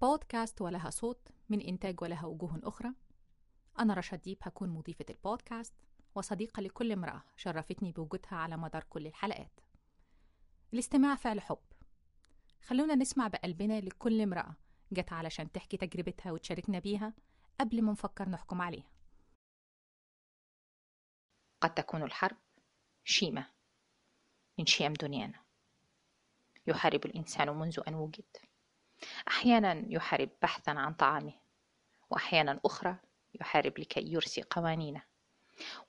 بودكاست ولها صوت من إنتاج ولها وجوه أخرى. أنا رشا ديب هكون مضيفة البودكاست وصديقة لكل امرأة شرفتني بوجودها على مدار كل الحلقات. الاستماع فعل حب. خلونا نسمع بقلبنا لكل امرأة جت علشان تحكي تجربتها وتشاركنا بيها قبل ما نفكر نحكم عليها. قد تكون الحرب شيمة من شيم دنيانا. يحارب الإنسان منذ أن وجد. أحيانا يحارب بحثا عن طعامه وأحيانا أخرى يحارب لكي يرسي قوانينه.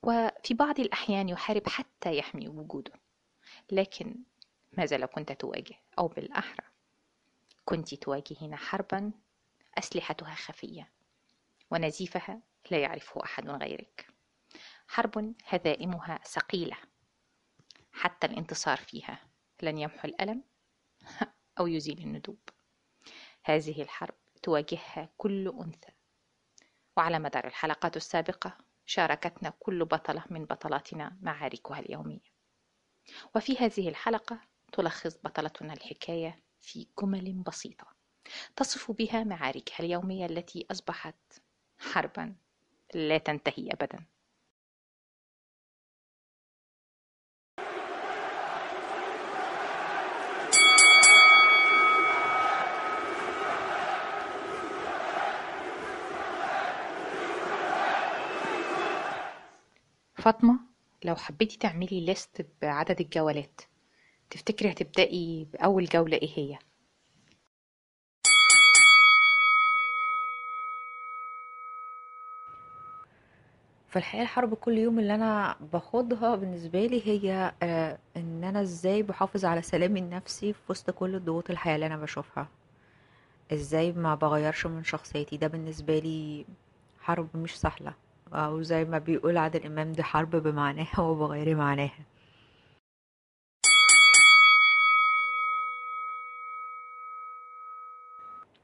وفي بعض الأحيان يحارب حتى يحمي وجوده لكن ماذا لو كنت تواجه أو بالأحرى كنت تواجهين حربا أسلحتها خفية ونزيفها لا يعرفه أحد غيرك. حرب هزائمها ثقيلة حتى الانتصار فيها لن يمحو الألم أو يزيل الندوب. هذه الحرب تواجهها كل أنثى. وعلى مدار الحلقات السابقة شاركتنا كل بطلة من بطلاتنا معاركها اليومية. وفي هذه الحلقة تلخص بطلتنا الحكاية في جمل بسيطة تصف بها معاركها اليومية التي أصبحت حربا لا تنتهي أبدا. فاطمة لو حبيتي تعملي ليست بعدد الجولات تفتكري هتبدأي بأول جولة إيه هي؟ في الحقيقة الحرب كل يوم اللي أنا باخوضها بالنسبة لي هي آه، إن أنا إزاي بحافظ على سلامي النفسي في وسط كل الضغوط الحياة اللي أنا بشوفها. إزاي ما بغيرش من شخصيتي. ده بالنسبة لي حرب مش سهلة. أو زي ما بيقول عادل إمام دي حرب بمعناها وبغير معناها.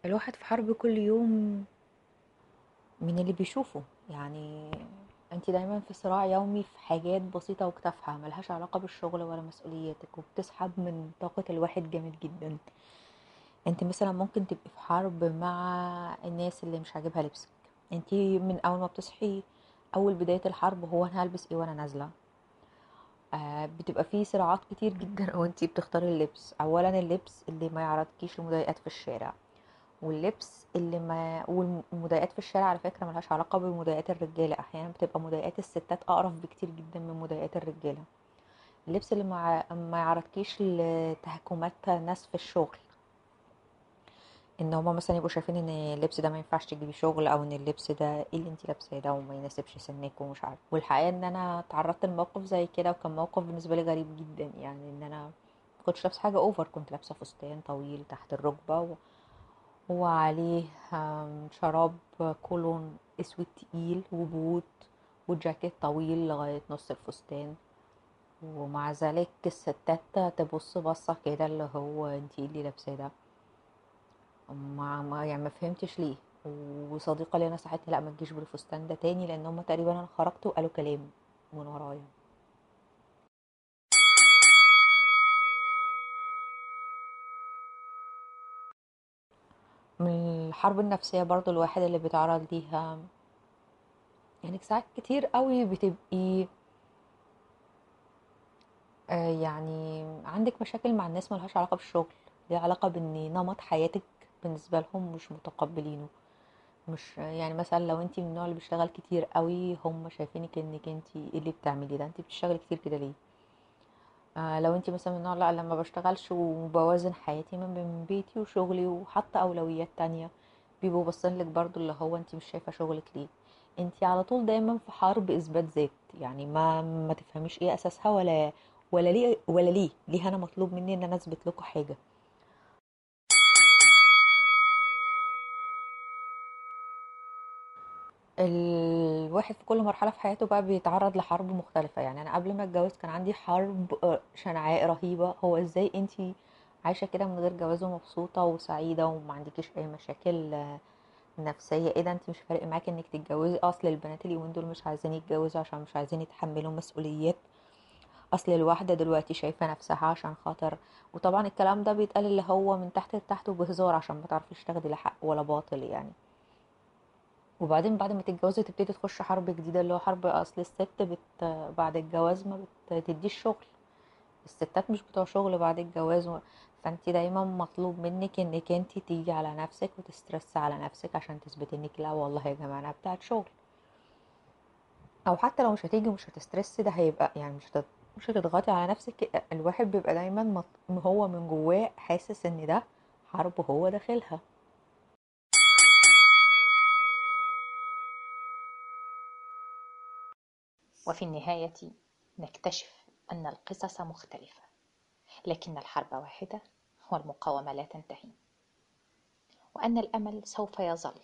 الواحد في حرب كل يوم من اللي بيشوفه. يعني أنت دايما في صراع يومي في حاجات بسيطة وتافهة ملهاش علاقة بالشغل ولا مسؤولياتك وبتسحب من طاقة الواحد جامد جدا. أنت مثلا ممكن تبقي في حرب مع الناس اللي مش عاجبها لبسك. أنت من أول ما بتصحي أول بداية الحرب هو أنا هلبس إيه وأنا نازلة. آه بتبقى في صراعات كتير جدا وانت بتختاري اللبس. اولا اللبس اللي ما يعرضكيش لمضايقات في الشارع واللبس اللي ما والمضايقات في الشارع على فكرة ملهاش علاقة بمضايقات الرجالة. أحيانا بتبقى مضايقات الستات اقرف بكتير جدا من مضايقات الرجالة. اللبس اللي ما ما يعرضكيش لتهكمات ناس في الشغل إن هما مثلا يبقوا شايفين إن اللبس ده ما ينفعش تجيبي شغل أو إن اللبس ده إيه اللي انت لابساه ده وما يناسبش سنك ومش عارف. والحقيقة إن أنا تعرضت لموقف زي كده وكان موقف بالنسبة لي غريب جدا يعني إن أنا كنتش لابسة حاجة اوفر كنت لابسة فستان طويل تحت الركبة و... وعليه شراب كولون أسود تقيل وبوت وجاكيت طويل لغاية نص الفستان. ومع ذلك الستات تبص بصة كده اللي هو انتي اللي لابساه ده؟ ما ما يعني ما فهمتش ليه. وصديقة لي نصحتني لا ما تجيش بالفستان ده تاني لأن هما تقريبا أنا خرجت وقالوا كلام من ورايا. من الحرب النفسية برضو الواحد اللي بيتعرض ليها يعني ساعات كتير قوي بتبقي آه يعني عندك مشاكل مع الناس ملهاش علاقة بالشغل ليها علاقة بإن نمط حياتك بالنسبة لهم مش متقبلينه. مش يعني مثلا لو انت من النوع اللي بيشتغل كتير قوي هم شايفينك انك انت إيه اللي بتعملي ده؟ انت بتشتغلي كتير كده ليه؟ آه لو انت مثلا من النوع لا لما بشتغلش وبوازن حياتي ما بين بيتي وشغلي وحتى أولويات تانية بيبقوا باصين لك برضو اللي هو انت مش شايفة شغلك ليه. انت على طول دايما في حرب إثبات ذات. يعني ما ما تفهميش إيه أساسها ولا ولا ليه ولا ليه ليه أنا مطلوب مني إن أنا أثبت لكم حاجة. الواحد في كل مرحلة في حياته بقى بيتعرض لحرب مختلفة. يعني أنا قبل ما أتجوز كان عندي حرب شنعاء رهيبة. هو إزاي انتي عايشة كده من غير جواز ومبسوطة وسعيدة وما عندكيش أي مشاكل نفسية؟ إيه ده؟ انت مش فارق معاكي إنك تتجوزي. أصل البنات اليومين دول مش عايزين يتجوزوا عشان مش عايزين يتحملوا مسؤوليات. أصل الواحدة دلوقتي شايفة نفسها عشان خاطر. وطبعا الكلام ده بيتقال اللي هو من تحت لتحت وبهزار عشان ما تعرفيش تاخدي لا حق ولا باطل يعني. وبعدين بعد ما تتجوزي تبتدي تخش حرب جديدة اللي هو حرب أصل الست بت بعد الجواز ما بتديش شغل. الستات مش بتوع شغل بعد الجواز و... فانت دايما مطلوب منك إنك انت تيجي على نفسك وتسترس على نفسك عشان تثبتي إنك لا والله يا جماعة أنا بتاعت شغل. أو حتى لو مش هتيجي مش هتسترس ده هيبقى يعني مش هتت... مش هتضغطي على نفسك. الواحد بيبقى دايما مط... هو من جواه حاسس إن ده حرب هو داخلها. وفي النهاية نكتشف أن القصص مختلفة لكن الحرب واحدة والمقاومة لا تنتهي وأن الأمل سوف يظل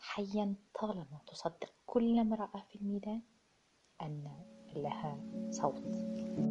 حيا طالما تصدق كل امرأة في الميدان أن لها صوت.